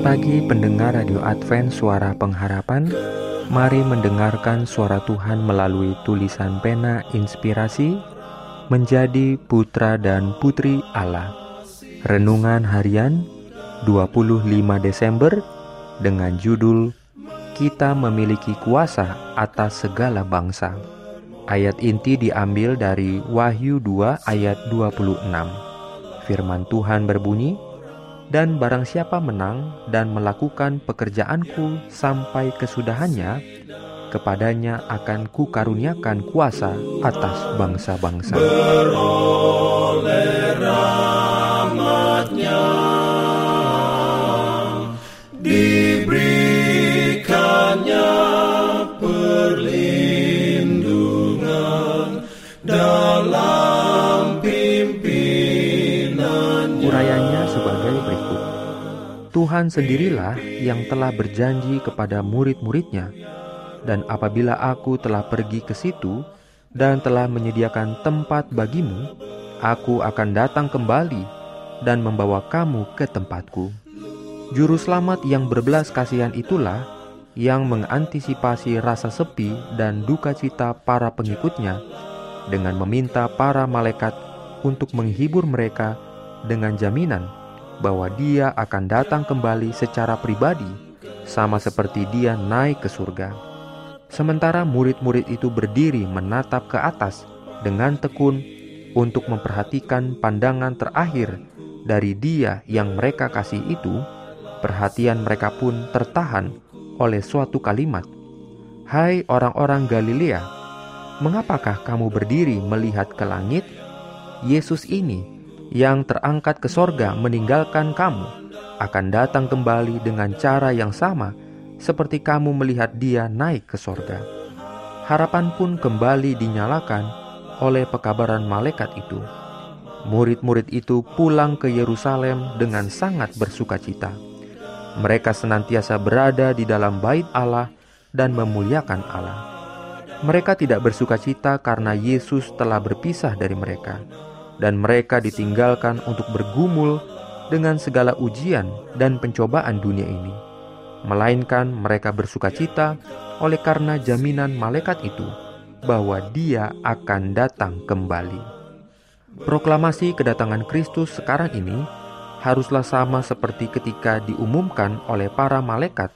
Selamat pagi pendengar Radio Advent Suara Pengharapan Mari mendengarkan suara Tuhan melalui tulisan pena inspirasi menjadi putra dan putri Allah. Renungan harian 25 Desember dengan judul Kita memiliki kuasa atas segala bangsa. Ayat inti diambil dari Wahyu 2 ayat 26. Firman Tuhan berbunyi, dan barang siapa menang dan melakukan pekerjaanku sampai kesudahannya, kepadanya akan kukaruniakan kuasa atas bangsa-bangsa. Tuhan sendirilah yang telah berjanji kepada murid-muridnya, dan apabila aku telah pergi ke situ dan telah menyediakan tempat bagimu, aku akan datang kembali dan membawa kamu ke tempatku. Juru selamat yang berbelas kasihan itulah yang mengantisipasi rasa sepi dan duka cita para pengikutnya dengan meminta para malaikat untuk menghibur mereka dengan jaminan bahwa dia akan datang kembali secara pribadi, sama seperti dia naik ke surga. Sementara murid-murid itu berdiri menatap ke atas dengan tekun untuk memperhatikan pandangan terakhir dari dia yang mereka kasih itu, perhatian mereka pun tertahan oleh suatu kalimat. Hai orang-orang Galilea, mengapakah kamu berdiri melihat ke langit? Yesus ini yang terangkat ke sorga meninggalkan kamu akan datang kembali dengan cara yang sama seperti kamu melihat dia naik ke sorga. Harapan pun kembali dinyalakan oleh pekabaran malaikat itu. Murid-murid itu pulang ke Yerusalem dengan sangat bersuka cita. Mereka senantiasa berada di dalam bait Allah dan memuliakan Allah. Mereka tidak bersuka cita karena Yesus telah berpisah dari mereka dan mereka ditinggalkan untuk bergumul dengan segala ujian dan pencobaan dunia ini, melainkan mereka bersuka cita oleh karena jaminan malaikat itu bahwa Dia akan datang kembali. Proklamasi kedatangan Kristus sekarang ini haruslah sama seperti ketika diumumkan oleh para malaikat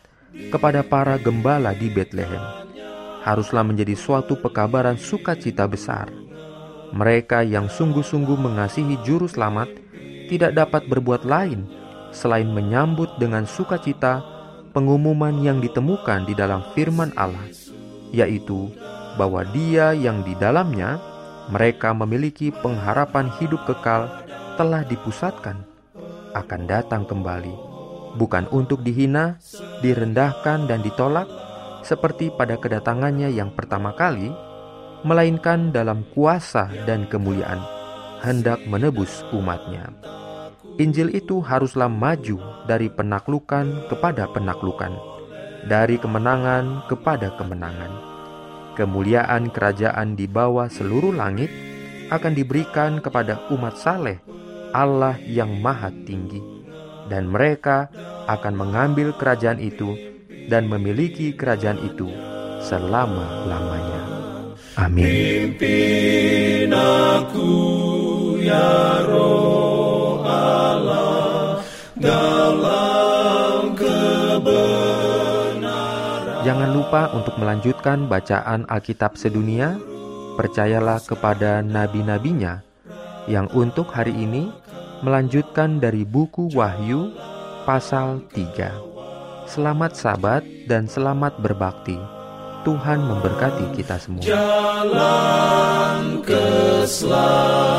kepada para gembala di Bethlehem. Haruslah menjadi suatu pekabaran sukacita besar mereka yang sungguh-sungguh mengasihi Juru Selamat tidak dapat berbuat lain selain menyambut dengan sukacita pengumuman yang ditemukan di dalam firman Allah, yaitu bahwa Dia yang di dalamnya mereka memiliki pengharapan hidup kekal telah dipusatkan, akan datang kembali, bukan untuk dihina, direndahkan, dan ditolak, seperti pada kedatangannya yang pertama kali melainkan dalam kuasa dan kemuliaan, hendak menebus umatnya. Injil itu haruslah maju dari penaklukan kepada penaklukan, dari kemenangan kepada kemenangan. Kemuliaan kerajaan di bawah seluruh langit akan diberikan kepada umat saleh Allah yang maha tinggi, dan mereka akan mengambil kerajaan itu dan memiliki kerajaan itu selama-lamanya. Amin. Pimpin aku ya roh Allah dalam kebenaran. Jangan lupa untuk melanjutkan bacaan Alkitab sedunia. Percayalah kepada nabi-nabinya yang untuk hari ini melanjutkan dari buku Wahyu pasal 3. Selamat sabat dan selamat berbakti. Tuhan memberkati kita semua. Jalan keselamatan